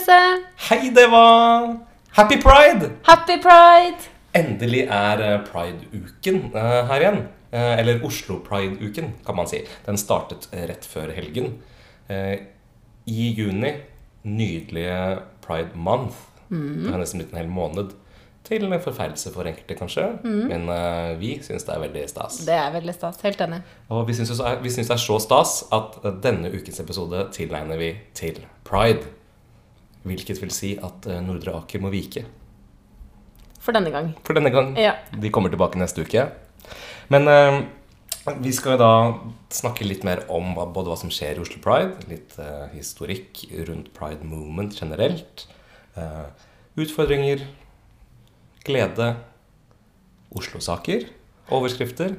Therese! Hei, Deva! Happy pride! Happy pride! Endelig er eh, pride-uken eh, her igjen. Eh, Eller Oslo Pride-uken, kan man si. Den startet rett før helgen. I juni. Nydelige Pride Month. Det har nesten blitt en hel måned. Til en forferdelse for enkelte, kanskje. Men uh, vi syns det er veldig stas. Det er veldig stas. Helt enig. Og vi syns det er- vi syns det så stas at denne ukens episode tilegner vi til pride. Hvilket vil si at eh, Nordre Aker må vike. For denne gang. For denne gang. Ja. De kommer tilbake neste uke. Men eh, vi skal da snakke litt mer om hva, både hva som skjer i Oslo Pride, litt eh, historikk rundt Pride Movement generelt, eh, utfordringer, glede, Oslo-saker, overskrifter.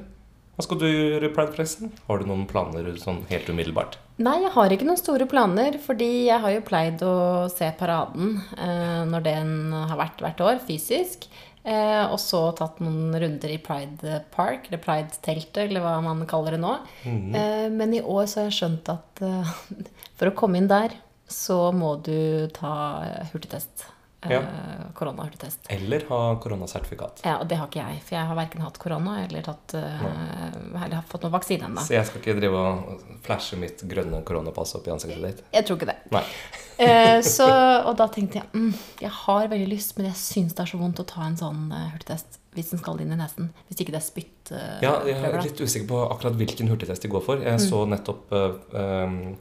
Hva skal du gjøre i Pride-pressen? Har du noen planer sånn helt umiddelbart? Nei, jeg har ikke noen store planer, fordi jeg har jo pleid å se paraden eh, når den har vært hvert år, fysisk. Eh, og så tatt noen runder i Pride Park, eller Pride-teltet, eller hva man kaller det nå. Eh, men i år så har jeg skjønt at eh, for å komme inn der, så må du ta hurtigtest. Eh, Ja. Koronahurtigtest. Eller ha koronasertifikat? Ja, og det har ikke jeg, for jeg har verken hatt korona eller, tatt, eh, eller har fått noen vaksine ennå. Så jeg skal ikke drive og flashe mitt grønne koronapass opp i ansiktet ditt? Jeg tror ikke det. Nei. Eh, så, og da tenkte jeg mm, jeg har veldig lyst, men jeg syns det er så vondt å ta en sånn eh, hurtigtest hvis den skal inn i nesen. Hvis ikke det er spytt. eh, Ja, jeg er litt usikker på akkurat hvilken hurtigtest de går for. Jeg så nettopp eh,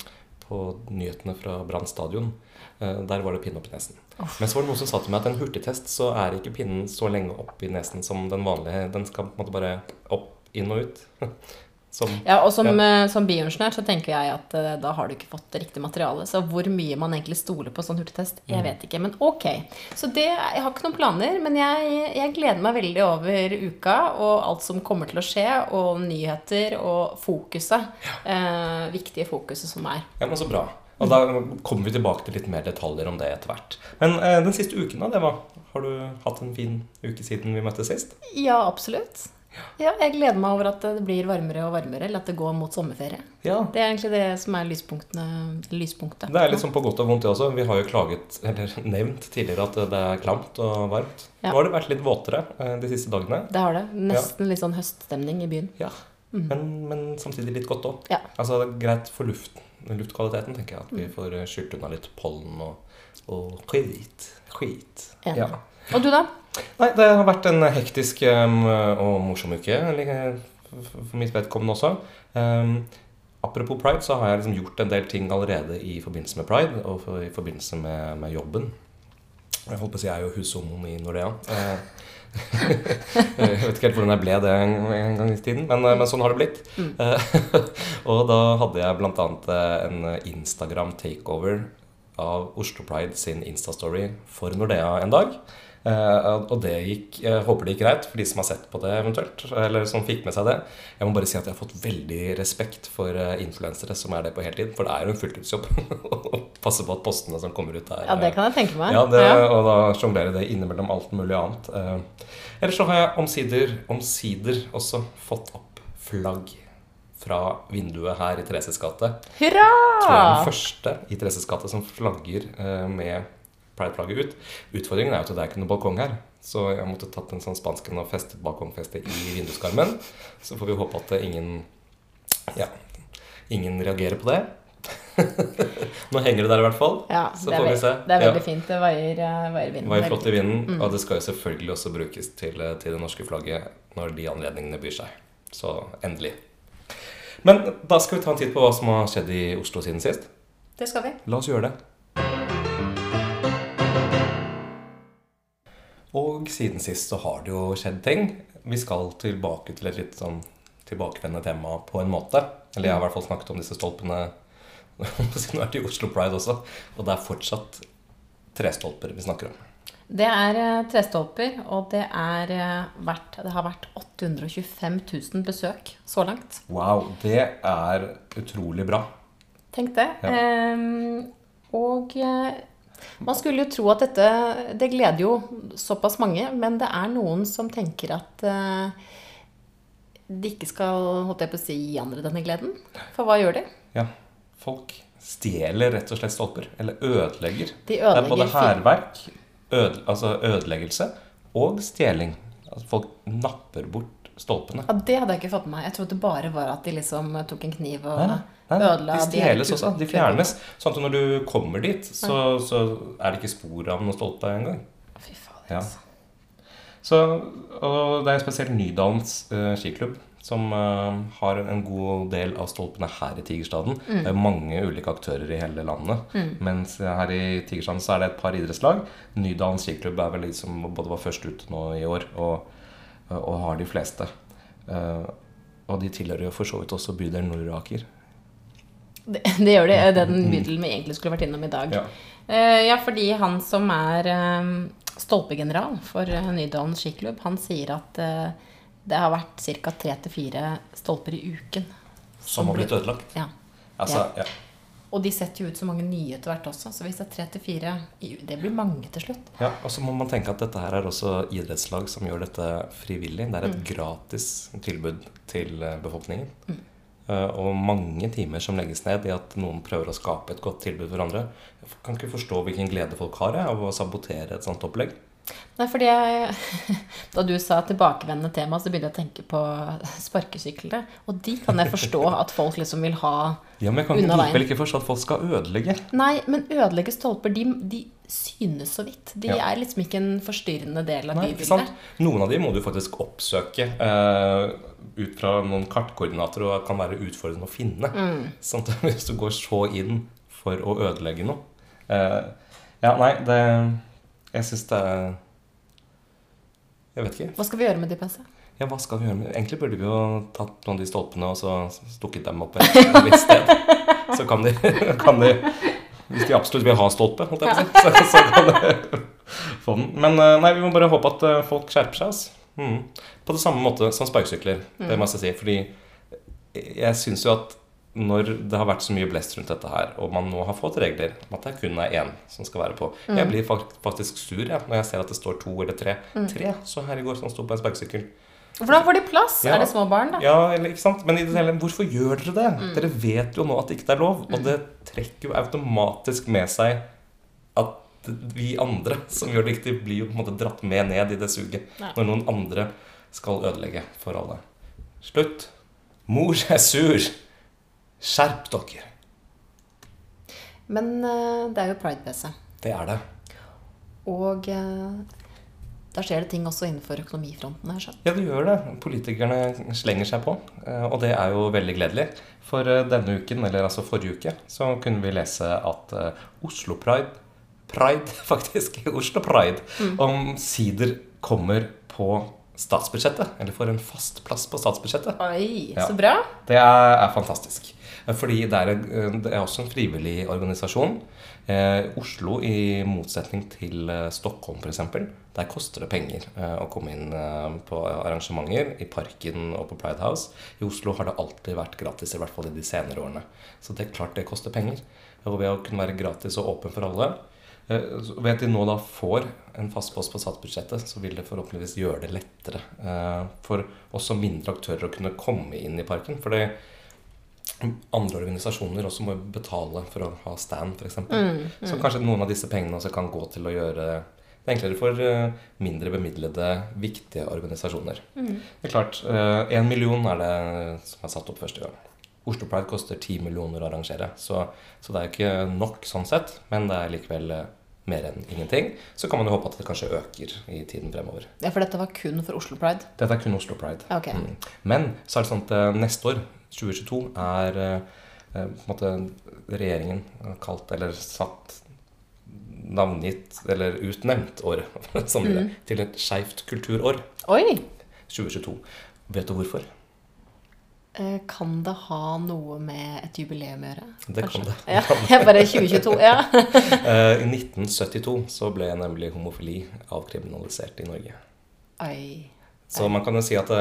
på nyhetene fra Brann stadion. eh, der var det pinne opp i nesen. Men så var det noen som sa til meg at en hurtigtest så er ikke pinnen så lenge opp i nesen som den vanlige. Den skal på en måte bare opp, inn og ut. Som, Ja, og som, ja. som bioingeniør så tenker jeg at uh, da har du ikke fått det riktige materialet. Så hvor mye man egentlig stoler på sånn hurtigtest, Mm. jeg vet ikke. Men ok. Så det, jeg har ikke noen planer, men jeg, jeg gleder meg veldig over uka og alt som kommer til å skje, og nyheter og fokuset. Eh, viktige fokuset som er. ja, men så bra. Og da kommer vi tilbake til litt mer detaljer om det etter hvert. Men eh, den siste uken, da, det var Har du hatt en fin uke siden vi møttes sist? Ja, absolutt. Ja, jeg gleder meg over at det blir varmere og varmere, eller at det går mot sommerferie. Ja. Det er egentlig det som er lyspunktet. Det er sånn på godt og vondt, det også. Vi har jo klaget, eller nevnt tidligere at det er klamt og varmt. Ja. Nå har det vært litt våtere eh, de siste dagene. Det har det. Nesten litt sånn høststemning i byen. Ja, men, men samtidig litt godt òg. Ja. Altså, greit for luft, luftkvaliteten, tenker jeg. At vi får eh, skylt unna litt pollen og, og skit. Skit. Ja. Og du, da? Nei, det har vært en hektisk um, og morsom uke for mitt vedkommende også. Um, apropos pride, så har jeg liksom gjort en del ting allerede i forbindelse med pride og for, i forbindelse med, med jobben. Jeg holdt på å si jeg er jo hushomoen i Nordea. Eh, jeg vet ikke helt hvordan jeg ble det en, en gang i tiden, men, eh, men sånn har det blitt. Mm. og da hadde jeg bl.a. en Instagram takeover av Oslo Pride sin Instastory for Nordea en dag. Eh, og det gikk Jeg håper det gikk greit for de som har sett på det eventuelt. Eller som fikk med seg det. Jeg må bare si at jeg har fått veldig respekt for eh, influensere som er det på heltid. For det er jo en fulltidsjobb å passe på at postene som kommer ut, er Ja, det kan jeg tenke meg. ja, det, og da sjonglere det innimellom alt mulig annet. Eh, ellers så har jeg omsider, omsider også fått opp flagg fra vinduet her i Thereses gate. Hurra! Tror jeg er den første i Thereses gate som flagger eh, med Pride-flagget ut. Utfordringen er jo at det er ikke noen balkong her. Så jeg måtte tatt en sånn spansken og festet balkongfestet i vinduskarmen. Så får vi håpe at ingen Ja, ingen reagerer på det. Nå henger det der i hvert fall. Ja, Så får vi se. det er veldig Ja. fint. Det vaier veier vinden. Vaier flott i vinden. vinden, og det skal jo selvfølgelig også brukes til, eh, til det norske flagget når de anledningene byr seg. Så endelig. Men da skal vi ta en titt på hva som har skjedd i Oslo siden sist. Det skal vi. La oss gjøre det. Og siden sist så har det jo skjedd ting. Vi skal tilbake til et litt sånn tilbakevendende tema på en måte. Eller jeg har i hvert fall snakket om disse stolpene siden jeg har vært i Oslo Pride også, og det er fortsatt trestolper vi snakker om. Det er eh, trestolper, og det, er, eh, vært, det har vært 825 000 besøk så langt. Wow, det er utrolig bra. Tenk det. Ja. Um, og eh, man skulle jo tro at dette Det gleder jo såpass mange, men det er noen som tenker at eh, de ikke skal holdt jeg på å si, gi andre denne gleden. For hva gjør de? Ja, folk stjeler rett og slett stolper. Eller ødelegger. De Det er både ødelegger hærverk, øde, altså ødeleggelse, og stjeling. Altså folk napper bort stolpene. Ja, Det hadde jeg ikke fått med meg. Jeg trodde bare var at de liksom tok en kniv og Nei, nei, ødela de stjeles også. De fjernes. Sånn at når du kommer dit, så, så er det ikke spor av noen stolpe engang. Fy fader. Ja. altså. Så, og det er spesielt Nydalens uh, skiklubb som uh, har en god del av stolpene her i Tigerstaden. Mm. Det er mange ulike aktører i hele landet. Mens her i Tigerstaden så er det et par idrettslag. Nydalens skiklubb er vel liksom både var først ute nå i år, og, og har de fleste. Eh, og de tilhører jo for så vidt også bydelen Nordaker. Det, det gjør de. Det er den bydelen vi egentlig skulle vært innom i dag. Ja. Eh, ja, fordi han som er eh, stolpegeneral for Nydalen skiklubb, han sier at eh, det har vært ca. tre til fire stolper i uken. Som har blitt ødelagt. Ja. Altså, ja. Og de setter jo ut så mange nye etter hvert også, så hvis det er tre til fire Det blir mange til slutt. Ja, og så må man tenke at dette her er også idrettslag som gjør dette frivillig. Det er et gratis tilbud til eh, befolkningen. Mm. Og mange timer som legges ned i at noen prøver å skape et godt tilbud for andre. Kan ikke forstå hvilken glede folk har av å sabotere et sånt opplegg. Nei, fordi jeg, Da du sa tilbakevendende tema, så begynte jeg å tenke på sparkesyklene. Og de kan jeg forstå at folk liksom vil ha Ja, Men jeg kan likevel ikke forstå at folk skal ødelegge. Nei, men ødelegge stolper, de, de synes så vidt. De Ja. er liksom ikke en forstyrrende del av Nei, bybildet. Noen av de må du faktisk oppsøke eh, ut fra noen kartkoordinater og kan være utfordrende å finne. Sånn at hvis du går så inn for å ødelegge noe Ja, nei, det Jeg syns det er Jeg vet ikke. Hva skal vi gjøre med de PC? Ja, hva skal vi gjøre med Egentlig burde vi jo tatt noen av de stolpene og så stukket dem opp et visst sted. Så kan de, kan de Hvis de absolutt vil ha stolpe, holdt jeg på å si, så, så kan de få den. Men eh, nei, vi må bare håpe at eh, folk skjerper seg. Altså. Mm. På det samme måte som sparkesykler. Det må jeg si. Fordi jeg syns jo at når det har vært så mye blest rundt dette her, og man nå har fått regler om at det kun er én som skal være på Jeg blir faktisk sur ja, når jeg ser at det står to eller tre. Tre så her i går som sto på en sparkesykkel. Hvordan får de plass? Ja. Er det små barn, da? Ja, eller ikke sant? Men i det hele, hvorfor gjør dere det? Dere vet jo nå at det ikke er lov. Og det trekker jo automatisk med seg at vi andre som gjør det riktig, blir jo på en måte dratt med ned i det suget Ja. når noen andre skal ødelegge for alle. Slutt. Mor er sur. Skjerp dere. Men eh, det er jo Pride-PC. Det er det. Og der da skjer det ting også innenfor økonomifronten, skjønt. Ja, det gjør det. Politikerne slenger seg på, eh, og det er jo veldig gledelig. For eh, denne uken, eller altså forrige uke, så kunne vi lese at eh, Oslo Pride Pride, faktisk. Oslo Pride omsider kommer på statsbudsjettet. Eller får en fast plass på statsbudsjettet. Oi, Ja. så bra. Det er, er fantastisk. Fordi det er, det er også en frivillig organisasjon. Eh, Oslo, i motsetning til eh, Stockholm f.eks., der koster det penger eh, å komme inn eh, på arrangementer i Parken og på Pride House. I Oslo har det alltid vært gratis, i hvert fall i de senere årene. Så det er klart det koster penger. Og ved å kunne være gratis og åpen for alle eh, Ved at de nå da får en fast post på statsbudsjettet, så vil det forhåpentligvis gjøre det lettere eh, for også mindre aktører å kunne komme inn i parken. For det andre organisasjoner også må betale for å ha stand, f.eks. Mm, Så kanskje noen av disse pengene også kan gå til å gjøre det enklere for eh, mindre bemidlede, viktige organisasjoner. Det er klart, én million er det som er satt opp første gang. Oslo Pride koster ti millioner å arrangere, så, så det er ikke nok sånn sett, men det er likevel eh, mer enn ingenting. Så kan man jo håpe at det kanskje øker i tiden fremover. Ja, for dette var kun for Oslo Pride. Dette er kun Oslo Pride. Okay. Mm. Men så er det sånn at eh, neste år, 2022, er eh, eh, på en måte regjeringen kalt eller satt navngitt eller utnevnt år som det, til et skeivt kulturår Oi! 2022. Vet du hvorfor? Eh, Kan det ha noe med et jubileum å gjøre? Det kan det. Ja, jeg bare 2022. Ja. I 1972 så ble nemlig homofili avkriminalisert i Norge. Oi. Så man kan jo si at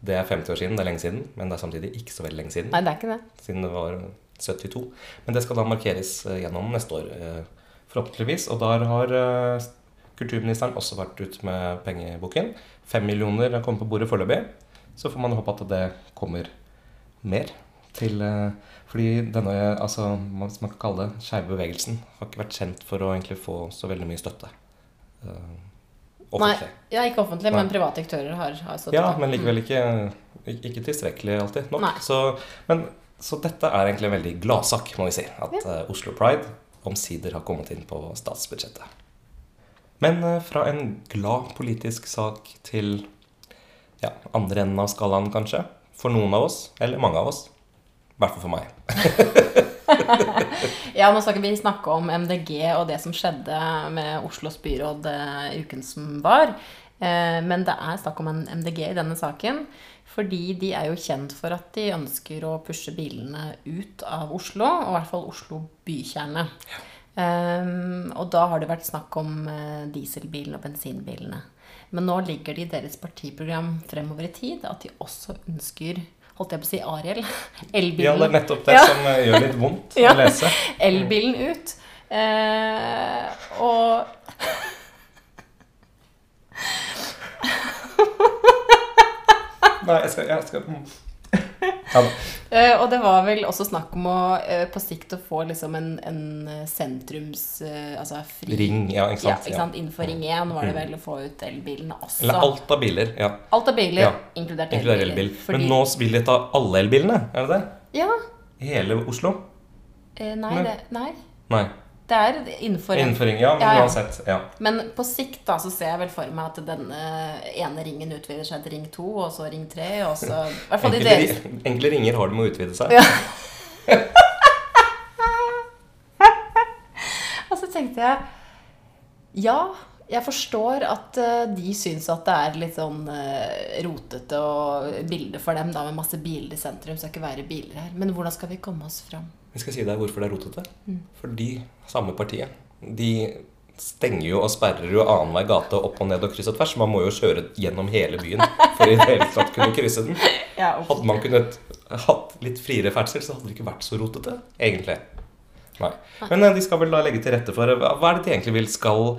det er 50 år siden, det er lenge siden, men det er samtidig ikke så veldig lenge siden. Nei, det er ikke det. siden det var 72. Men det skal da markeres eh, gjennom neste år, eh, forhåpentligvis. Og der har eh, kulturministeren også vært ute med pengeboken. Fem millioner har kommet på bordet foreløpig. Så får man håpe at det kommer mer til Fordi denne, altså, man kan kalle det, skeive bevegelsen har ikke vært kjent for å egentlig få så veldig mye støtte. Eh, Nei, ja, ikke offentlig, Nei. men private aktører har, har stått Ja, men likevel ikke, ikke tilstrekkelig alltid nok. Så, men, så dette er egentlig en veldig gladsak, må vi si. At eh, Oslo Pride omsider har kommet inn på statsbudsjettet. Men eh, fra en glad politisk sak til ja, andre enden av skalaen, kanskje. For noen av oss, eller mange av oss. I hvert fall for meg. Ja, nå skal ikke vi snakke om MDG og det som skjedde med Oslos byråd eh, uken som var. Eh, men det er snakk om en MDG i denne saken. Fordi de er jo kjent for at de ønsker å pushe bilene ut av Oslo, og i hvert fall Oslo bykjerne. Um, og da har det vært snakk om eh, dieselbilene og bensinbilene. Men nå ligger det i deres partiprogram fremover i tid at de også ønsker holdt jeg på å si Ariel, elbilen, Ja, det er nettopp det Ja. som eh, gjør litt vondt Ja. å lese. elbilen ut. Eh, og Nei, jeg skal, jeg skal. Ja. Eh, og det var vel også snakk om å eh, på sikt å få liksom en, en eh, sentrums Altså fri Ring, ja, ikke sant? Ja, ikke sant? Innenfor Ring 1 var det vel å få ut elbilene også. Eller alt av biler. ja. Alt av biler, Ja. inkludert elbiler. elbil. Fordi- Men nå vil de ta alle elbilene, er det det? Ja. Hele Oslo? Eh, nei, Men- det, nei. Nei. Det er innenfor en Innenfor ring, ja, men Ja, ja. uansett. Ja. Men på sikt da, så ser jeg vel for meg at denne ene ringen utvider seg til ring 2, og så ring 3, og så hvert fall i Enkle, deres enkle ringer har det med å utvide seg. Ja. Og så tenkte jeg Ja, jeg forstår at eh, de syns at det er litt sånn eh, rotete og bilde for dem da med masse biler i sentrum. Skal ikke være biler her. Men hvordan skal vi komme oss fram? Vi skal si deg hvorfor det er rotete. Mm. Fordi samme partiet, de stenger jo og sperrer jo annenhver gate opp og ned og kryss og tvers. Man må jo kjøre gjennom hele byen for i det hele tatt kunne krysse den. Hadde man kunnet hatt litt friere ferdsel, så hadde det ikke vært så rotete, egentlig. Nei. Men eh, de skal vel da legge til rette for Hva er det de egentlig vil skal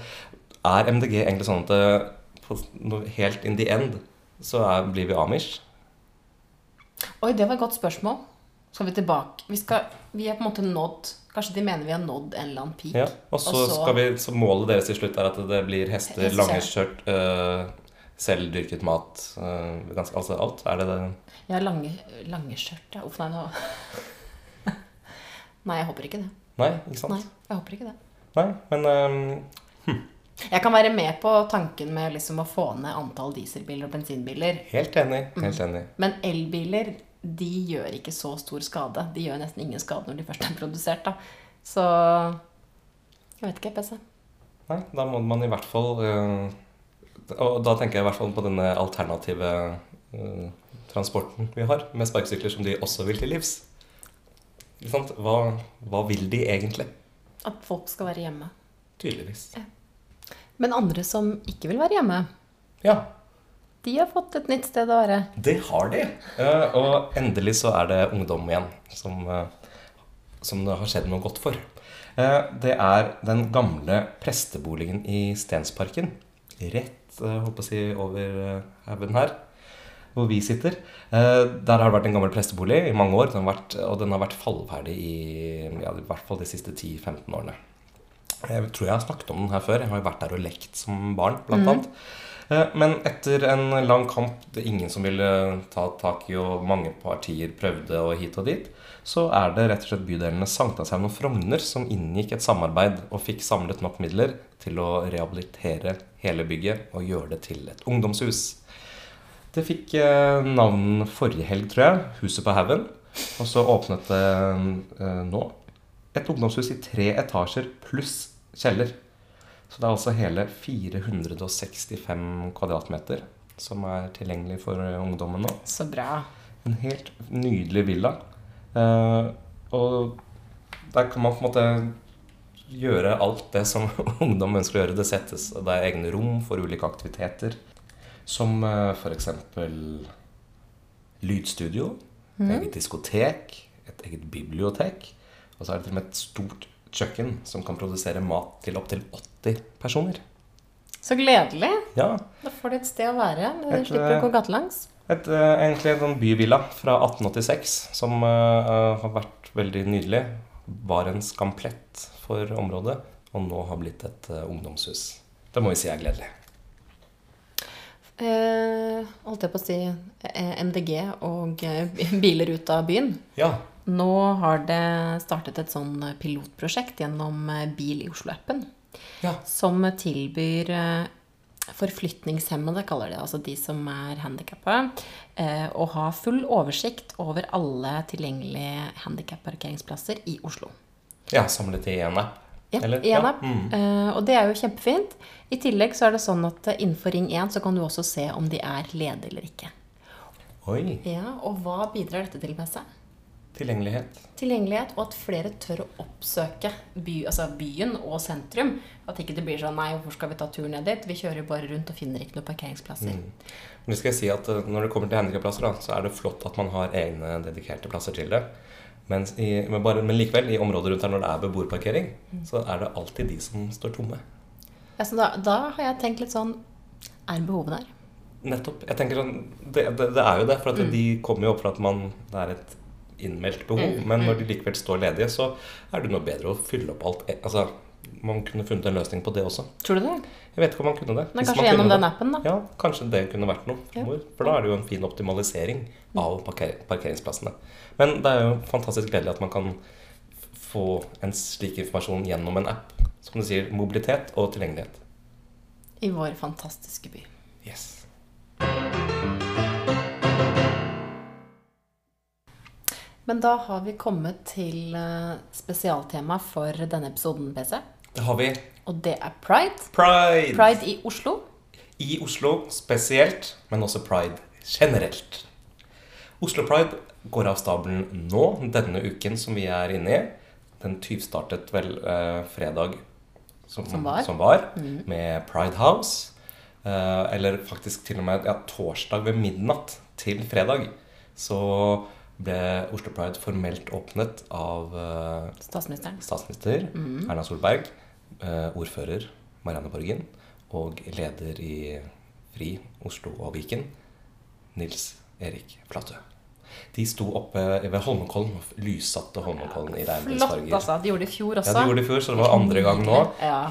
Er MDG egentlig sånn at det, på, no- helt in the end så er, blir vi amish? Oi, det var et godt spørsmål. Skal vi tilbake? Vi, skal, vi er på en måte nådd Kanskje de mener vi har nådd en eller annen peak. Ja, og så, Og så- skal vi, så målet deres til slutt er at det blir hester, langeskjørt, øh, selvdyrket mat øh, ganske, Altså alt. Er det det? Ja, lange, lange skjørt. Ja. Uff, nei, nå Nei, jeg håper ikke det. Nei, ikke sant? Nei, jeg håper ikke det. Nei, men øhm, Jeg kan være med på tanken med liksom å få ned antall dieselbiler og bensinbiler. helt enig. Helt Mm. enig. Men elbiler de gjør ikke så stor skade. De gjør nesten ingen skade når de først er produsert. da. Så jeg vet ikke, PC. Nei, da må man i hvert fall øh, Og da tenker jeg i hvert fall på denne alternative øh, transporten vi har, med sparkesykler som de også vil til livs. Hva, hva vil de egentlig? At folk skal være hjemme. Tydeligvis. Men andre som ikke vil være hjemme, Ja, de har fått et nytt sted å være. Det har de. Eh, og endelig så er det ungdom igjen som, eh, som det har skjedd noe godt for. Eh, det er den gamle presteboligen i Stensparken. Rett håper jeg si, over haugen her, hvor vi sitter. Der har det vært en gammel prestebolig i mange år, den har vært, og den har vært fallferdig i, ja, i hvert fall de siste 10-15 årene. Jeg tror jeg har snakket om den her før. Jeg har jo vært der og lekt som barn, blant annet. Eh, Men etter en lang kamp det er ingen som ville ta tak i, og mange partier prøvde og hit og dit, så er det rett og slett bydelene Sankthanshaugen og Frogner som inngikk et samarbeid og fikk samlet nok midler til å rehabilitere hele bygget og gjøre det til et ungdomshus. Det fikk eh, navn forrige helg, tror jeg. Huset på haugen. Og så åpnet det eh, nå et ungdomshus i tre etasjer pluss kjeller. Så det er altså hele 465 kvadratmeter som er tilgjengelig for eh, ungdommen nå. Så bra. En helt nydelig villa. Eh, og der kan man på en måte gjøre alt det som ungdom ønsker å gjøre. Det settes, det er egne rom for ulike aktiviteter. Som uh, f.eks. lydstudio, eget diskotek, et eget bibliotek. Og så er det til og med et stort kjøkken som kan produsere mat til opptil 80 personer. Så gledelig. Ja, Da får du et sted å være. Du Et, slipper å eh, gå gatelangs. et, eh, egentlig en byvilla fra 1886 som eh, har vært veldig nydelig. Var en skamplett for området, og nå har blitt et uh, ungdomshus. Det må vi si er gledelig. Eh, holdt jeg på å si MDG og biler ut av byen. Ja. Nå har det startet et sånn pilotprosjekt gjennom eh, Bil i Oslo-appen. Ja. Som tilbyr eh, forflytningshemmede, kaller de det, altså de som er handikappa, eh, å ha full oversikt over alle tilgjengelige handikapparkeringsplasser i Oslo. ja, samlet i én app. Ja, i Ja, app. mm. Eh, og det er jo kjempefint. I tillegg så er det sånn at eh, innenfor Ring 1 så kan du også se om de er ledige eller ikke. Oi. Ja, Og hva bidrar dette til med seg? Tilgjengelighet. Tilgjengelighet, og at flere tør å oppsøke by, altså byen og sentrum. At ikke det blir sånn Nei, hvorfor skal vi ta tur ned dit? Vi kjører bare rundt og finner ikke noen parkeringsplasser. Men det skal jeg si at eh, Når det kommer til handikapplasser, så er det flott at man har egne dedikerte plasser til det. Men, i, men, bare, men likevel, i området rundt her når det er beboerparkering, så er det alltid de som står tomme. Ja, så da, da har jeg tenkt litt sånn Er behovet der? Nettopp. Jeg tenker sånn, Det, det, det er jo det, for Mm. de kommer jo opp for at man, det er et innmeldt behov. Mm, Men når de likevel står ledige, så er det noe bedre å fylle opp alt. Altså, Man kunne funnet en løsning på det også. Tror du det? Jeg vet ikke om man kunne det. Men kanskje gjennom den appen, da. Ja, kanskje det kunne vært noe. Ja. For, for da er det jo en fin optimalisering av parker parkeringsplassene. Men det er jo fantastisk gledelig at man kan få en slik informasjon gjennom en app. Som du sier, mobilitet og tilgjengelighet. I vår fantastiske by. Yes. Men da har vi kommet til eh, spesialtema for denne episoden, BC. Det har vi Og det er pride. pride. Pride i Oslo. I Oslo spesielt, men også pride generelt. Oslo Pride går av stabelen nå, denne uken som vi er inne i. Den tyvstartet vel eh, fredag som, Som var. som var, med Pride House. Eh, eller faktisk til og med ja, torsdag ved midnatt til fredag. Så ble Oslo Pride formelt åpnet av eh, Statsministeren. statsminister Erna Solberg, eh, ordfører Marianne Borgen og leder i FRI Oslo og Viken, Nils Erik Flatø. De sto oppe ved Holmenkollen lyssatte Holmenkollen i Flott, regnbuesfarger. altså. De gjorde det i fjor også. Ja, de gjorde det i fjor, så det var andre gang nå.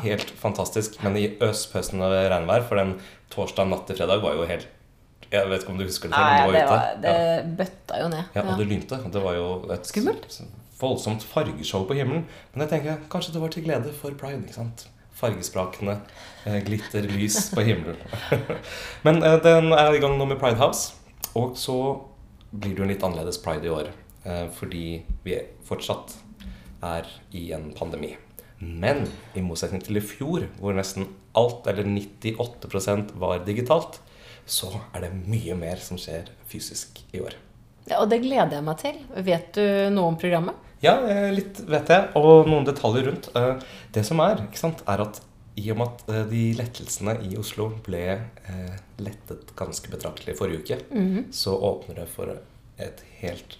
Helt fantastisk. Men i øspøsende regnvær, for den torsdag natt til fredag var jo helt Jeg vet ikke om du husker det selv, Nei, det, var det Ja. bøtta jo ned. Ja, og det lynte. Det var jo et Skummelt. voldsomt fargeshow på himmelen. Men jeg tenker kanskje det var til glede for pride. ikke sant? Fargesprakende glitterlys glitter, lys på himmelen. Men eh, den er i gang nå med Pride House. Og så blir det jo en litt annerledes pride i år. Eh, fordi vi fortsatt er i en pandemi. Men i motsetning til i fjor, hvor nesten alt, eller 98% var digitalt, så er det mye mer som skjer fysisk i år. Ja, og det gleder jeg meg til. Vet du noe om programmet? Ja, eh, litt vet jeg, og noen detaljer rundt. Eh, Det som er, ikke sant, er at i og med at eh, de lettelsene i Oslo ble lettet ganske betraktelig forrige uke, så åpner det for et helt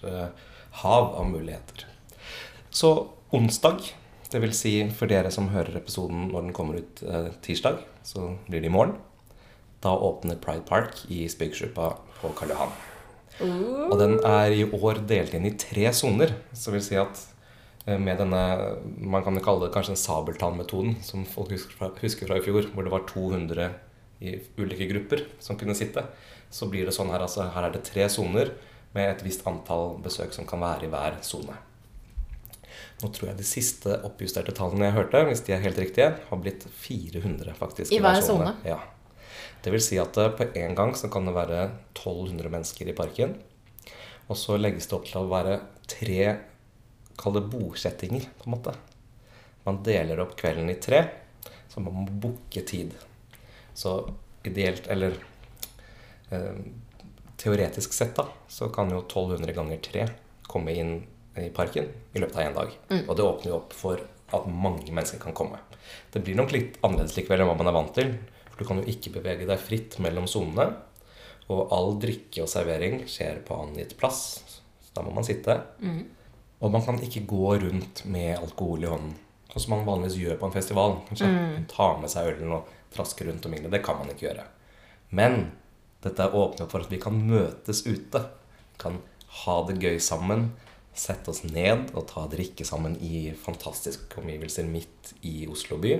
hav av muligheter. Så onsdag, det vil si for dere som hører episoden når den kommer ut tirsdag, så blir det i morgen. Da åpner Pride Park i Spikersuppa på Karl Johan. Og den er i år delt inn i tre soner. Så vil si at eh, med denne Man kan kalle det kanskje den sabeltannmetoden som folk husker fra, husker fra i fjor, hvor det var 200 i ulike grupper som kunne sitte. Så blir det sånn her altså Her er det tre soner med et visst antall besøk som kan være i hver sone. Nå tror jeg de siste oppjusterte tallene jeg hørte, hvis de er helt riktige, har blitt 400 faktisk. I hver sone? Ja. Det vil si at eh, på en gang så kan det være 1200 mennesker i parken. Og så legges det opp til å være tre Kall det bosettinger, på en måte. Man deler opp kvelden i tre, så man må booke tid. Så ideelt, eller eh, teoretisk sett, da, så kan jo 1200 ganger tre komme inn i parken i løpet av én dag. Og det åpner jo opp for at mange mennesker kan komme. Det blir nok litt annerledes likevel enn hva man er vant til. Du kan jo ikke bevege deg fritt mellom sonene. Og all drikke og servering skjer på angitt plass. Så da må man sitte. Og man kan ikke gå rundt med alkohol i hånden. Sånn som man vanligvis gjør på en festival. Kanskje Ta med seg ølen og traske rundt og mingle. Det kan man ikke gjøre. Men dette åpner for at vi kan møtes ute. Kan ha det gøy sammen. Sette oss ned og ta drikke sammen i fantastiske omgivelser midt i Oslo by.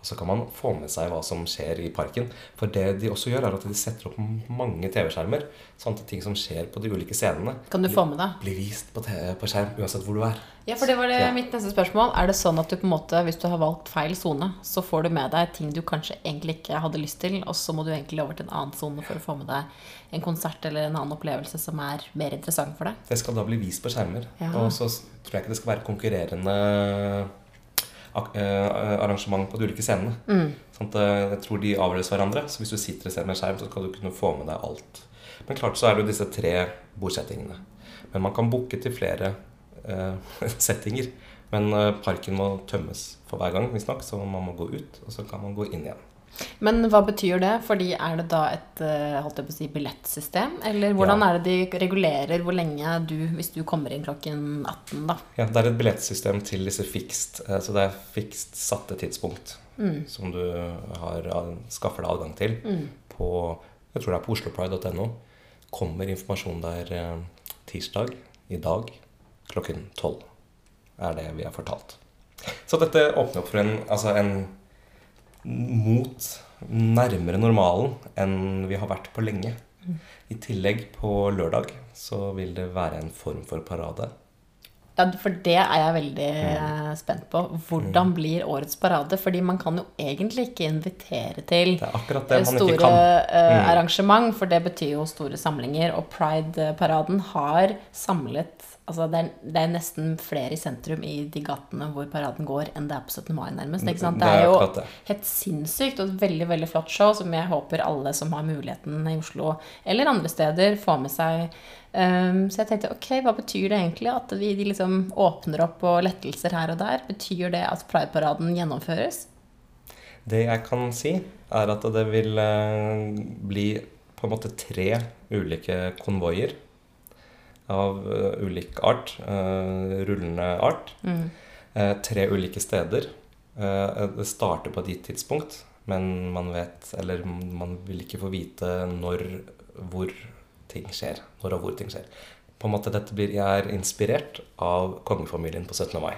Og så kan man få med seg hva som skjer i parken. For det de også gjør, er at de setter opp mange TV-skjermer. Sånn at ting som skjer på de ulike scenene, Kan du få med deg? blir vist på, TV, på skjerm uansett hvor du er. Ja, for det var det Ja. mitt neste spørsmål. Er det sånn at du på en måte, hvis du har valgt feil sone, så får du med deg ting du kanskje egentlig ikke hadde lyst til, og så må du egentlig over til en annen sone for å få med deg en konsert eller en annen opplevelse som er mer interessant for deg? Det skal da bli vist på skjermer. Ja. Og så tror jeg ikke det skal være konkurrerende arrangement på de ulike scenene. Sånn at eh, jeg tror de avløser hverandre. Så hvis du sitter og ser med en skjerm, så skal du kunne få med deg alt. Men klart så er det jo disse tre bordsettingene. Men man kan booke til flere uh, settinger. Men eh, parken må tømmes for hver gang, visstnok. Så man må gå ut, og så kan man gå inn igjen. Men hva betyr det? Fordi er det da et eh, holdt jeg på å si, billettsystem? Eller hvordan Ja. er det de regulerer hvor lenge du, hvis du kommer inn klokken 18, da? Ja, Det er et billettsystem til disse fikst, eh, så det er fikst satte tidspunkt som du har, skaffer deg adgang til på jeg tror det er på oslopride.no. Kommer informasjon der eh, tirsdag i dag klokken tolv. Er det vi har fortalt. Så dette åpner opp for en, altså en mot nærmere normalen enn vi har vært på lenge. I tillegg på lørdag så vil det være en form for parade. Ja, for det er jeg veldig mm. spent på. Hvordan blir årets parade? Fordi man kan jo egentlig ikke invitere til Det det store eh, Mm. arrangement, for det betyr jo store samlinger. Og Pride-paraden har samlet Altså det er, det er nesten flere i sentrum i de gatene hvor paraden går, enn det er på 17. mai, nærmest. Ikke sant? Det Det er jo helt sinnssykt og et veldig veldig flott show som jeg håper alle som har muligheten i Oslo eller andre steder, får med seg. Um, så jeg tenkte ok, hva betyr det egentlig at vi de liksom åpner opp og lettelser her og der? Betyr det at Pride-paraden gjennomføres? Det jeg kan si, er at det vil eh, bli på en måte tre ulike konvoier av eh, ulik art. eh, rullende art. Eh, tre ulike steder. Det starter på et gitt tidspunkt, men man vet Eller man vil ikke få vite når, hvor ting skjer. Når og hvor ting skjer. På en måte Dette blir, jeg er inspirert av kongefamilien på 17. mai.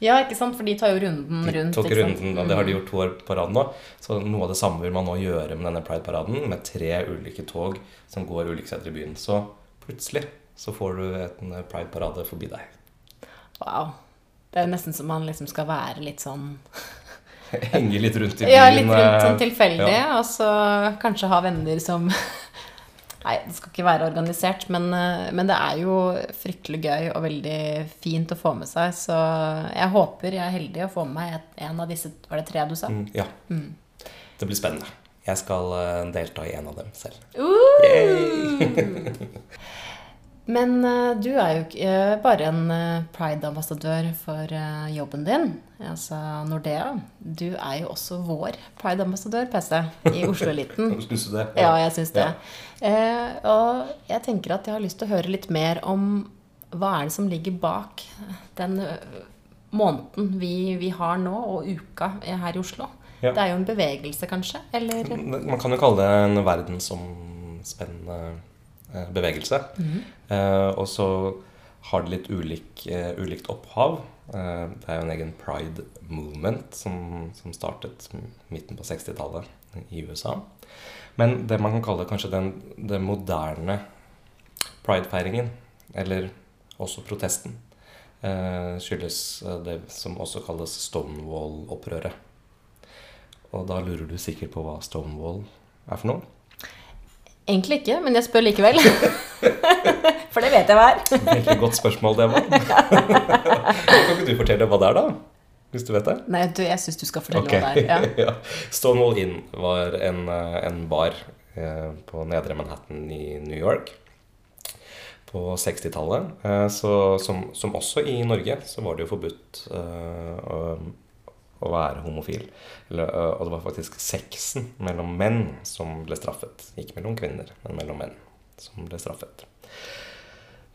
Ja, ikke sant? For de tar jo runden De rundt. tok runden, og det har de gjort to år på rad nå. Så noe av det samme vil man nå gjøre med denne Pride-paraden, med tre ulike tog som går ulike steder i byen. Så plutselig så får du en Pride-parade forbi deg. Wow. Det er nesten som man liksom skal være litt sånn Henge litt rundt i byen. Ja, litt rundt sånn eh, tilfeldig, ja. og så kanskje ha venner som Nei, det skal ikke være organisert, men, eh, men det er jo fryktelig gøy og veldig fint å få med seg. Så jeg håper jeg er heldig å få med meg et, en av disse Var det tre du sa? Mm, ja. Det blir spennende. Jeg skal eh, delta i en av dem selv. Uh! Men eh, du er jo ikke eh, bare en eh, pride-ambassadør for jobben din, altså Nordea. Du er jo også vår pride-ambassadør, PC, i Oslo-eliten. Syns du det? Ja, jeg syns det. Ja. Og jeg tenker at jeg har lyst til å høre litt mer om hva er det som ligger bak den måneden vi, vi har nå, og uka her i Oslo. Ja. Det er jo en bevegelse, kanskje? Eller Man kan jo kalle det en verdensomspennende bevegelse. Eh, og så har det litt ulik, eh, ulikt opphav. Eh, det er jo en egen pride movement som, som startet midten på 60-tallet i USA. Men det man kan kalle kanskje den, den moderne pridefeiringen, eller også protesten, eh, skyldes eh, det som også kalles Stonewall-opprøret. Og da lurer du sikkert på hva Stonewall er for noe? Egentlig ikke, men jeg spør likevel. For det vet jeg hva er. Veldig godt spørsmål, det var. kan ikke du fortelle hva det er, da? Hvis du vet det? Nei, du, jeg syns du skal fortelle okay. hva det er. Ja. ja. Stonewall Inn var en, eh, en bar eh, på nedre Manhattan i New York på 60-tallet. Eh, som, som også i Norge så var det jo forbudt eh, å, være homofil. Og det var faktisk sexen mellom menn som ble straffet. Ikke mellom kvinner, men mellom menn som ble straffet.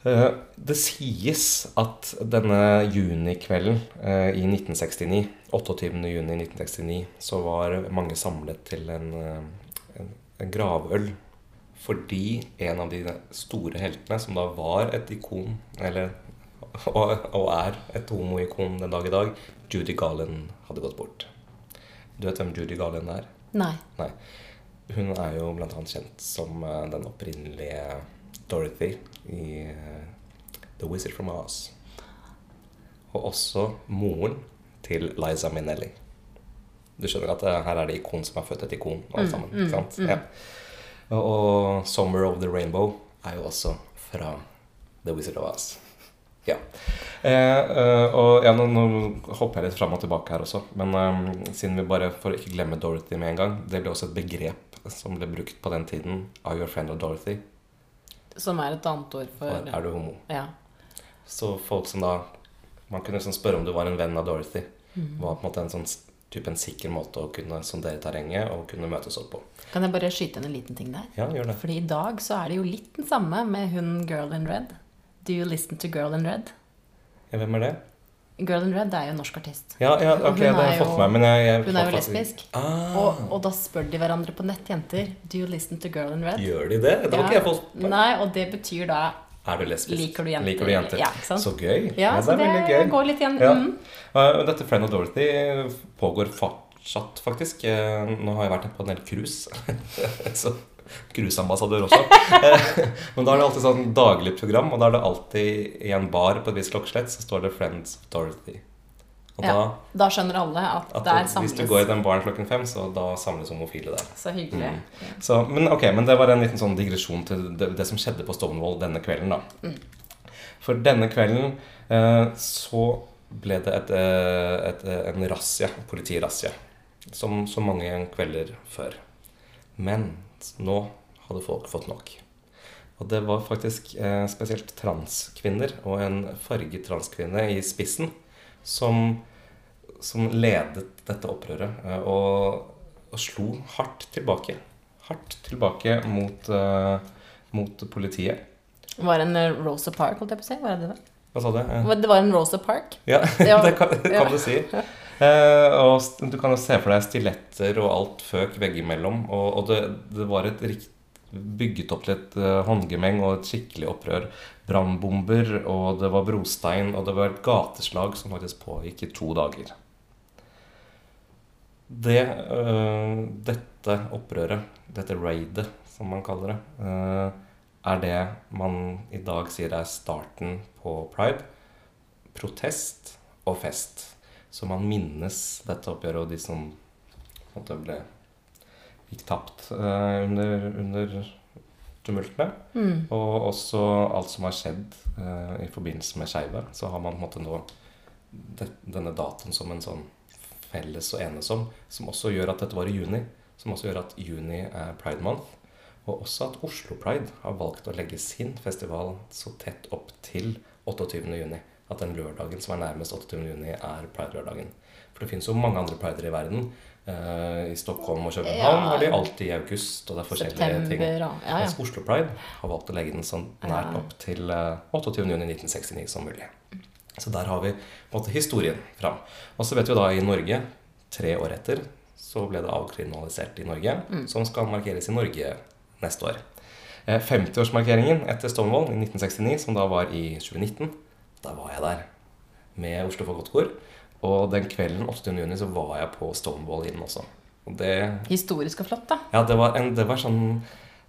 Det sies at denne junikvelden i 1969, 28. juni 1969, så var mange samlet til en, en, en gravøl fordi en av de store heltene, som da var et ikon, eller og, og er et homoikon den dag i dag, Judy Garland hadde gått bort. Du vet hvem Judy Garland er? Nei. Nei. Hun er jo annet kjent som eh, den opprinnelige Dorothy i eh, The Wizard from Oz. Og også moren til Liza Minnelli. Du skjønner at eh, her er det ikon som er født et ikon, alle sammen. ikke sant? Ja. Og, og 'Summer of the Rainbow' er jo også fra The Wizard of Oz. Ja. Eh, eh, og ja, nå, nå hopper jeg litt fram og tilbake her også. Men eh, siden vi bare, får ikke glemme Dorothy med en gang Det ble også et begrep som ble brukt på den tiden. Are you a friend of Dorothy? Som er et annet ord for Er du homo? Ja. Så folk som da Man kunne liksom spørre om du var en venn av Dorothy. Var på en måte en sånn type en sikker måte å kunne sondere terrenget og kunne møtes opp på. Kan jeg bare skyte inn en liten ting der? Ja, gjør det. Fordi i dag så er det jo litt den samme med hun Girl in Red. Do you listen to Girl in Red? Ja, hvem er det? Girl in Red er jo en norsk artist. Ja, ja ok, det har jeg fått med meg. Jeg, jeg Hun er jo lesbisk. Ah, Og, og da spør de hverandre på nett, jenter. Do you listen to Girl in Red? Gjør de det? Det har Ja. ikke jeg fått med. Nei, og det betyr da Er du lesbisk? Liker du jenter? Liker du jenter? Ja, ikke sant? Så gøy. Ja, så det er gøy. går litt igjen. Mm. Dette Friend of Dorothy pågår fortsatt, faktisk. Uh, Nå har jeg vært på en del cruise. Så cruiseambassadør også. Uh, Men da er det alltid sånn daglig program, og da er det alltid i en bar på et visst klokkeslett så står det Friends of Dorothy. Og Ja, da skjønner alle at, at der hvis du går i den baren klokken fem, så da samles homofile der. Så hyggelig. Mm. Så, men ok, men det var en liten sånn digresjon til det, det som skjedde på Stonewall denne kvelden, da. For denne kvelden eh, så ble det et, eh, et, eh, en razzia, politirazzia, som så mange kvelder før. Men nå hadde folk fått nok. Og det var faktisk eh, spesielt transkvinner og en farget transkvinne i spissen som, som ledet dette opprøret eh, og, og slo hardt tilbake. Hardt tilbake mot, eh, mot politiet. Var det en eh, Rosa Park, holdt jeg på å si? Var det det? Hva sa du? Det var en Rosa Park? Ja, det kan, kan ja. du si. Eh, og du kan jo se for deg stiletter og alt føk veggimellom. Og, og det, det var et rikt, bygget opp til et eh, håndgemeng og et skikkelig opprør. Brannbomber, og det var brostein, og det var et gateslag som faktisk pågikk i to dager. Det, eh, dette opprøret, dette raidet som man kaller det, eh, er det man i dag sier er starten på pride. Protest og fest. Så man minnes dette oppgjøret og de som på en måte ble gikk tapt uh, under, under tumultene. Mm. Og også alt som har skjedd uh, i forbindelse med Skeive. Så har man på en måte nå det, denne datoen som en sånn felles og enes om, som også gjør at dette var i juni. Som også gjør at juni er pride month. Og også at Oslo Pride har valgt å legge sin festival så tett opp til 28. juni. At den lørdagen som er nærmest 28. juni, er pride-lørdagen. For det finnes jo mange andre prider i verden. Uh, I Stockholm og København Ja. har de alltid i august, og det er forskjellige ting. Ja, ja. Mens Oslo Pride har valgt å legge den så nært opp til uh, 28. juni 1969 som mulig. Så der har vi på en måte historien fram. Og så vet vi da i Norge, tre år etter, så ble det avkriminalisert i Norge, Mm. som skal markeres i Norge neste år. Eh, 50-årsmarkeringen etter Stonewall i 1969, som da var i 2019, da var jeg der med Oslo Fagottkor. Og den kvelden 8. juni så var jeg på Stonewall Inn også. Og det Historisk og flott, da. ja, det var, en, det var sånn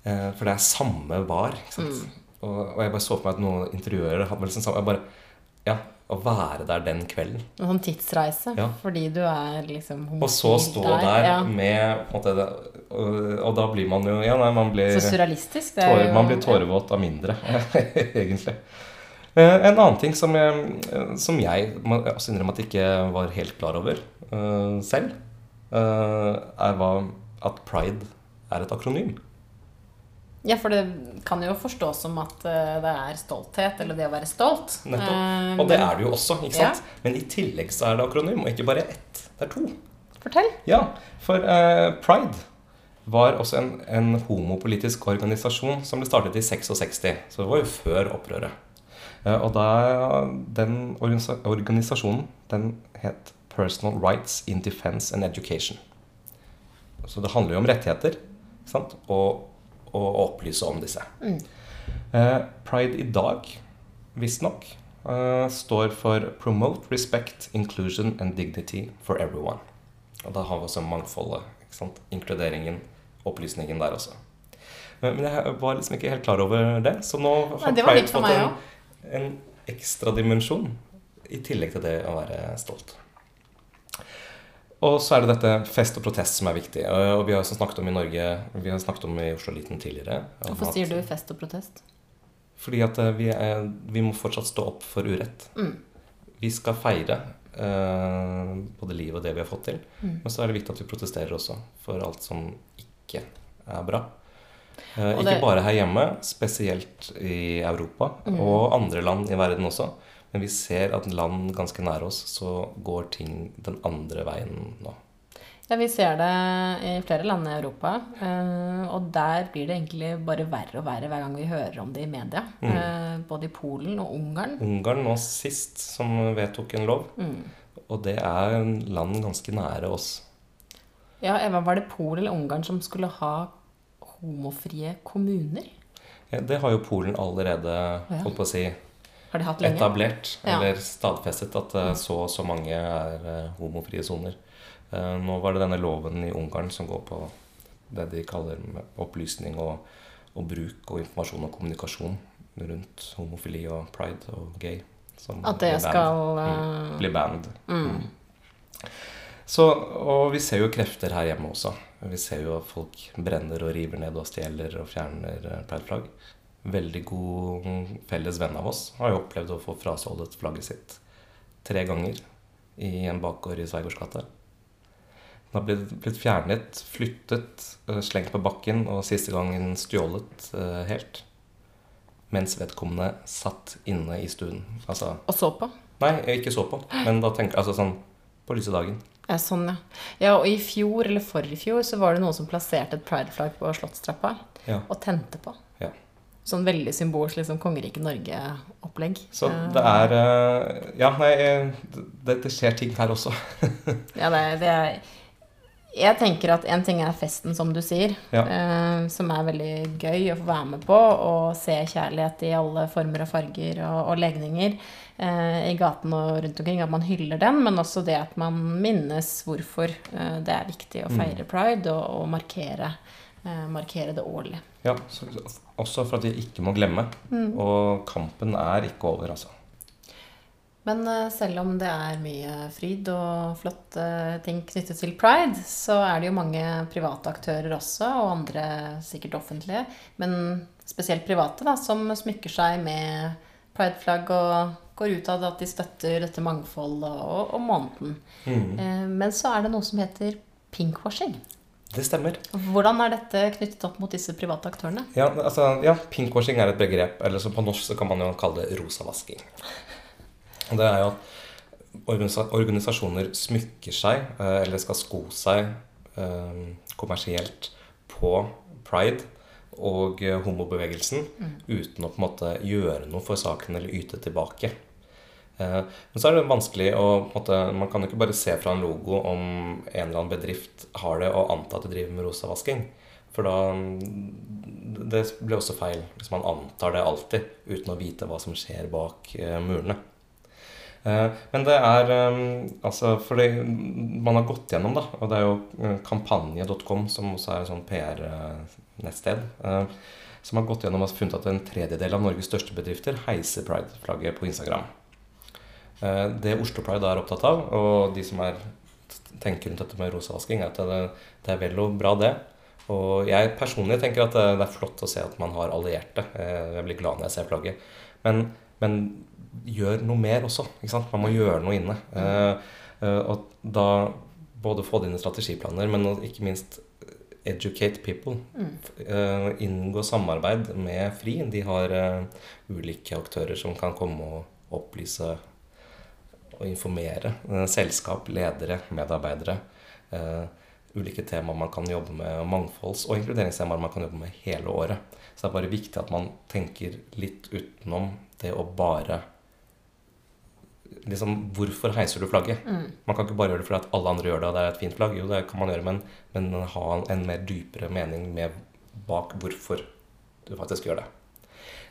eh, For det er samme bar. Ikke sant? Mm. Og, og jeg bare så for meg at noen interiører hadde liksom samme jeg bare, Ja, å være der den kvelden. En sånn tidsreise. Ja. Fordi du er liksom Og så stå der, ja. med på en måte, det, og, og da blir man jo Ja, nei, man blir, Så surrealistisk. Det er tår, jo- man blir tårevåt av mindre, egentlig. Eh, En annen ting som jeg, som jeg må også innrømme at jeg ikke var helt klar over uh, selv, uh, er hva, at pride er et akronym. Ja, for det kan jo forstås som at eh, det er stolthet, eller det å være stolt. Nettopp. Eh, Og det er det jo også, ikke sant? Men i tillegg så er det akronym, og ikke bare ett. Det er to. Fortell. Ja, for uh, Pride var også en, en homopolitisk organisasjon som ble startet i 66, så det var jo før opprøret. Eh, og da, den organisa organisasjonen den het Personal Rights in Defense and Education. Så det handler jo om rettigheter sant? Og, å opplyse om disse. Eh, Pride i dag, visstnok, eh, står for Promote Respect, Inclusion and Dignity for Everyone. Og da har vi også mangfoldet. ikke sant? Inkluderingen, opplysningen der også. Men men jeg var liksom ikke helt klar over det, så nå Nei, det var Pride litt for meg òg. En ekstra dimensjon i tillegg til det å være stolt. Og så er det dette fest og protest som er viktig. Og vi har også snakket om i Norge Vi har snakket om i Oslo Liten tidligere. Hvorfor sier du fest og protest? Fordi at eh, vi, er, vi må fortsatt stå opp for urett. Mm. Vi skal feire uh, både livet og det vi har fått til. Mm. Men så er det viktig at vi protesterer også for alt som ikke er bra. Eh, ikke det- bare her hjemme, spesielt i Europa Mm. og andre land i verden også. Men vi ser at land ganske nær oss, så går ting den andre veien nå. Ja, Vi ser det i flere land i Europa. eh, Og der blir det egentlig bare verre og verre hver gang vi hører om det i media. Mm. Eh, Både i Polen og Ungarn. Ungarn nå sist som vedtok en lov, Mm. og det er land ganske nære oss. Ja, Eva, var det Polen eller Ungarn som skulle ha homofrie kommuner? Ja, det har jo Polen allerede holdt på å si, etablert, Ja. eller stadfestet, at eh, så og så mange er eh, homofrie soner. Eh, Nå var det denne loven i Ungarn som går på det de kaller opplysning og, og bruk og informasjon og kommunikasjon rundt homofili og pride og gay. som At det blir skal mm. Bli banned. banned. mm. Så, og vi ser jo krefter her hjemme også. Vi ser jo at folk brenner og river ned og stjeler og fjerner eh, prideflagg. Veldig god felles venn av oss har jo opplevd å få frastjålet flagget sitt tre ganger i en bakgård i Sveigårds gate. Den har blitt, blitt fjernet, flyttet, eh, slengt på bakken og siste gangen stjålet eh, helt. Mens vedkommende satt inne i stuen. Altså Og så på. Nei, jeg ikke så på, men da tenker altså sånn på lyse dagen. Ja, sånn, ja. ja. Og i fjor, eller forrige fjor, så var det noen som plasserte et prideflagg på Slottstrappa Ja. og tente på. Ja. Sånn veldig symbolsk liksom kongeriket Norge-opplegg. Så Eh, det er eh, Ja, nei, eh, det, det skjer ting her også. Ja, det, det er Jeg tenker at en ting er festen, som du sier, Ja. eh, som er veldig gøy å få være med på, og se kjærlighet i alle former og farger og, og legninger eh, i gaten og rundt omkring. At man hyller den, men også det at man minnes hvorfor eh, det er viktig å feire pride og, og markere, eh, markere det årlig. Ja, så, Også for at vi ikke må glemme. Og kampen er ikke over, altså. Men eh, selv om det er mye fryd og flotte ting knyttet til pride, så er det jo mange private aktører også, og andre sikkert offentlige, men spesielt private, da, som smykker seg med prideflagg og går ut av det at de støtter dette mangfoldet og, og måneden. Mm. Men så er det noe som heter pinkwashing. Det stemmer. Hvordan er dette knyttet opp mot disse private aktørene? Ja, altså, ja, Pinkwashing er et begrep. Eller så på norsk så kan man jo kalle det rosavasking. Det er jo at organisasjoner smykker seg, eh, eller skal sko seg eh, kommersielt på pride og homobevegelsen homobevegelsen uten å på en måte gjøre noe for saken eller yte tilbake. Eh, Men så er det vanskelig å måte, Man kan jo ikke bare se fra en logo om en eller annen bedrift har det, og anta at de driver med rosavasking. For da Det blir også feil hvis man antar det alltid uten å vite hva som skjer bak eh, murene. Eh, Men det er eh, altså Fordi man har gått gjennom, da, og det er jo eh, kampanje.com, som også er et sånn PR-nettsted, som har gått gjennom og funnet at en tredjedel av Norges største bedrifter heiser pride-flagget på Instagram. Eh, Det Oslo Pride er opptatt av, og de som er, tenker rundt dette med rosavasking, er at det, det er vel og bra, det. Og jeg personlig tenker at det, det er flott å se at man har allierte. Eh, Jeg blir glad når jeg ser flagget. Men, men gjør noe mer også. Ikke sant? Man må gjøre noe inne. Eh, Og da både få dine strategiplaner, men ikke minst educate people. Eh, Inngå samarbeid med FRI. De har ulike aktører som kan komme og opplyse og informere selskap, ledere, medarbeidere. Uh, ulike temaer man kan jobbe med, mangfolds- og inkluderingstemaer man kan jobbe med hele året. Så det er bare viktig at man tenker litt utenom det å bare liksom, Hvorfor heiser du flagget? Man kan ikke bare gjøre det fordi at alle andre gjør det, og det er et fint flagg. Jo, det kan man gjøre, men, men ha en mer dypere mening med bak hvorfor du faktisk gjør det.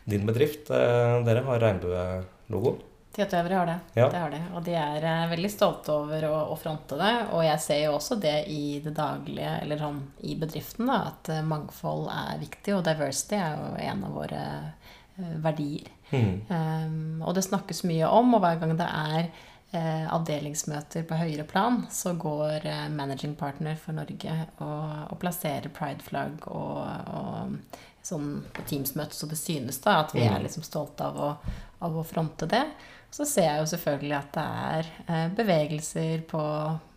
Din bedrift, eh, dere har regnbuelogo. Tietøvre har det. Ja. det har de. Og de er eh, veldig stolte over å, å fronte det. Og jeg ser jo også det i det daglige, eller sånn i bedriften, da, at eh, mangfold er viktig. Og diversity er jo en av våre eh, verdier. Mm. Um, og det snakkes mye om, og hver gang det er eh, avdelingsmøter på høyere plan, så går eh, managing partner for Norge og, og plasserer pride-flagg og, og sånn på Teams-møte, så det synes da at vi er liksom stolte av å, av å fronte det. Så ser jeg jo selvfølgelig at det er eh, bevegelser på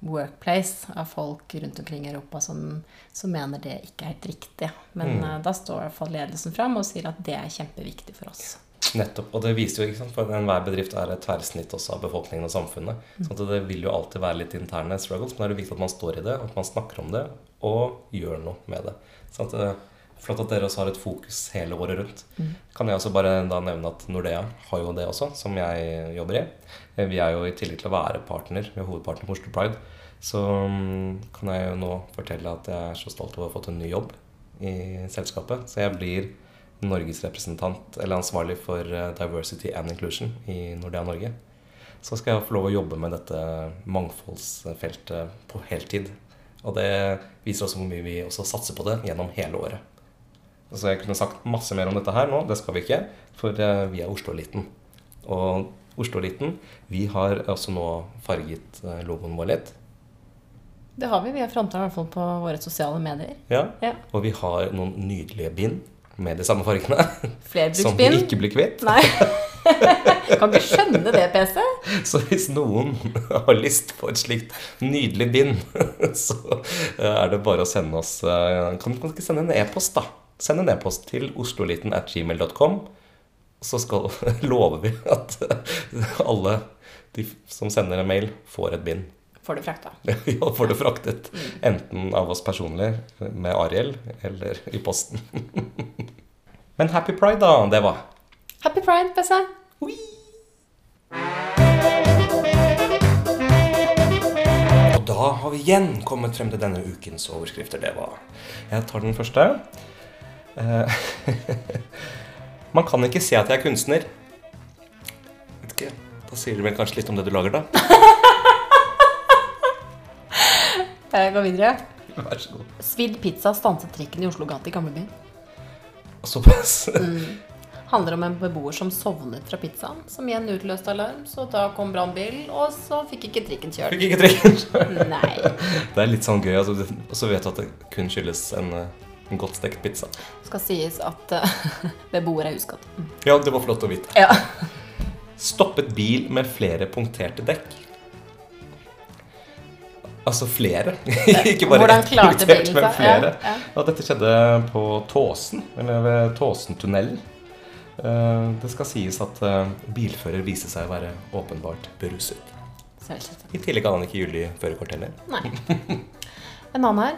Workplace av folk rundt omkring i Europa som, som mener det ikke er helt riktig. Men Mm. eh, da står i hvert fall ledelsen fram og sier at det er kjempeviktig for oss. Nettopp. Og det viser jo, ikke sant, for enhver bedrift er et tverrsnitt også av befolkningen og samfunnet. Så at det vil jo alltid være litt interne struggles, men det er jo viktig at man står i det, at man snakker om det, og gjør noe med det. Så at, eh, Flott at dere også har et fokus hele året rundt. Kan jeg også bare da nevne at Nordea har jo det også, som jeg jobber i. Eh, Vi er jo i tillegg til å være partner, vi er hovedpartner på Oslo Pride, så mm, kan jeg jo nå fortelle at jeg er så stolt over å ha fått en ny jobb i selskapet. Så jeg blir Norges representant, eller ansvarlig for eh, diversity and inclusion i Nordea Norge. Så skal jeg få lov å jobbe med dette mangfoldsfeltet på heltid. Og det viser også hvor mye vi også satser på det gjennom hele året. Så jeg kunne sagt masse mer om dette her nå, det skal vi ikke, for eh, vi er Oslo-eliten. Og Oslo-eliten, vi har også nå farget eh, logoen vår litt. Det har vi. Vi har fronta i hvert fall på våre sosiale medier. Ja. Ja. Og vi har noen nydelige bind med de samme fargene. Som vi ikke blir kvitt. Nei. kan ikke skjønne det, PC. Så hvis noen har lyst på et slikt nydelig bind, så eh, er det bare å sende oss Kan du ikke sende en e-post, da? Send en e-post til osloliten at gmail.com. Så skal, lover vi at alle de som sender en mail, får et bind. Får det frakta. Ja, får det fraktet. Enten av oss personlig med Ariel, eller i posten. Men happy pride, da. Det var. Happy pride, Bessa. Og da har vi igjen kommet frem til denne ukens overskrifter. Det var Jeg tar den første. Eh, Man kan ikke se at jeg er kunstner. Vet ikke. Da sier det vel kanskje litt om det du lager, da. Jeg går videre. Vær så god. Svidd pizza stanset trikken i Oslo gate i gamlebyen. Såpass. Handler om en beboer som sovnet fra pizzaen, som igjen utløste alarm. Så da kom brannbilen, og så fikk ikke trikken kjørt. Fikk ikke trikken kjørt. Nei. Det er litt sånn gøy. Altså, og så vet du at det kun skyldes en, eh, en godt stekt pizza. Skal sies at uh, beboere er uskadd. Ja, det var flott å vite. Ja. Stoppet bil med flere punkterte dekk. Altså flere. Ikke bare ett punktert, men flere. Ja, ja. Og dette skjedde på Tåsen, eller ved Tåsentunnelen. Eh, Det skal sies at eh, bilfører viste seg å være åpenbart beruset. I tillegg hadde han ikke gyldig førerkort heller. Nei. En annen her.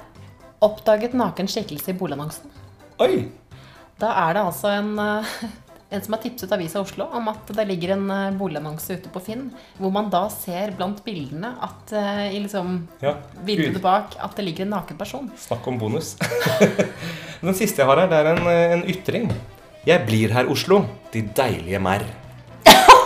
Oppdaget naken skikkelse i boligannonsen. Oi! Da er det altså en, eh, en som har tipset Avisa Oslo om at det ligger en eh, boligannonse ute på Finn, hvor man da ser blant bildene at eh, i liksom Ja, vinduet bak at det ligger en naken person. Snakk om bonus. Den siste jeg har her, det er en, en ytring. Jeg blir her, Oslo. De deilige merr.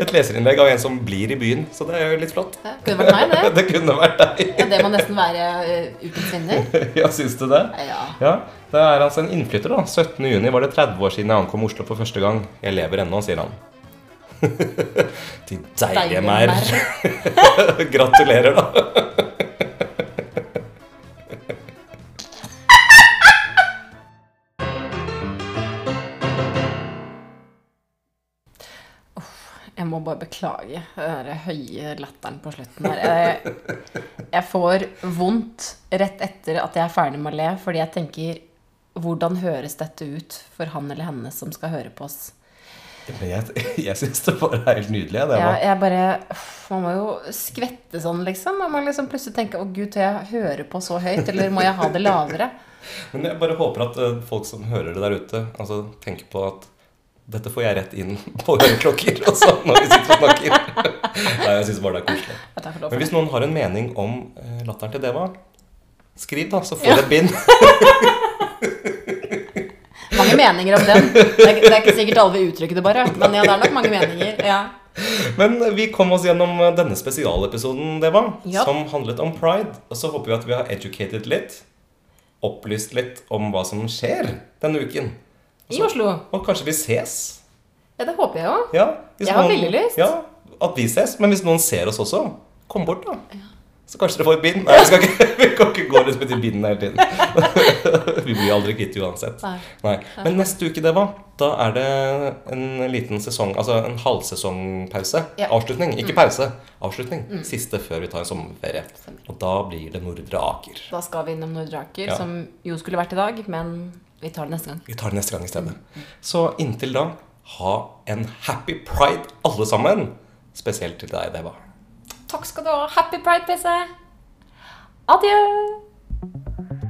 Et leserinnlegg av en som blir i byen, så det er jo litt flott. Ja, kunne vært meg, det. Det kunne vært deg. Ja, det må nesten være uten ukens vinner. Ja, syns du det? Ja. Ja, Det er altså en innflytter, da. 17. juni var det 30 år siden jeg ankom Oslo for første gang. Jeg lever ennå, sier han. De deilige merr. Gratulerer, da. Må bare beklage den høye latteren på slutten her. Jeg, jeg får vondt rett etter at jeg er ferdig med å le, fordi jeg tenker Hvordan høres dette ut for han eller henne som skal høre på oss? Jeg, jeg syns det bare er helt nydelig. Det Ja, jeg bare Man må jo skvette sånn, liksom. Man må liksom plutselig tenke 'Å, gud, tør jeg høre på så høyt?' Eller må jeg ha det lavere? Men jeg bare håper at eh, folk som hører det der ute, altså tenker på at dette får jeg rett inn på øreklokker og sånn når vi sitter og snakker. Nei, jeg syns bare det er koselig. Men hvis noen har en mening om eh, latteren til Deva, skriv da, så får Ja. et bind. Mange meninger om den. Det er, det er ikke sikkert alle vil uttrykke det, bare. Men ja, det er nok mange meninger. Ja. Men vi kom oss gjennom eh, denne spesialepisoden, Deva, Ja. som handlet om pride. Og så håper vi at vi har educated litt, opplyst litt om hva som skjer denne uken. I Oslo. Og kanskje vi ses. Ja, det håper jeg òg. Ja, Jeg har veldig lyst. Ja, at vi ses. Men hvis noen ser oss også, kom bort, da. Ja. Så kanskje dere får et bind. Nei, vi, skal ikke, vi kan ikke gå rundt med de bindene hele tiden. vi blir aldri kvitt uansett. Nei. Men neste uke, det var, da er det en liten sesong, altså en halvsesongpause. Ja. Mm. Avslutning. Ikke pause. Avslutning. Siste før vi tar en sommerferie. Og da blir det Nordre Aker. Da skal vi innom Nordre Aker, Ja. som jo skulle vært i dag, men vi tar det neste gang. Vi tar det neste gang i stedet. Så inntil da, ha en happy pride, alle sammen. Spesielt til deg, Deva. Takk skal du ha. Happy pride, PC. Adjø.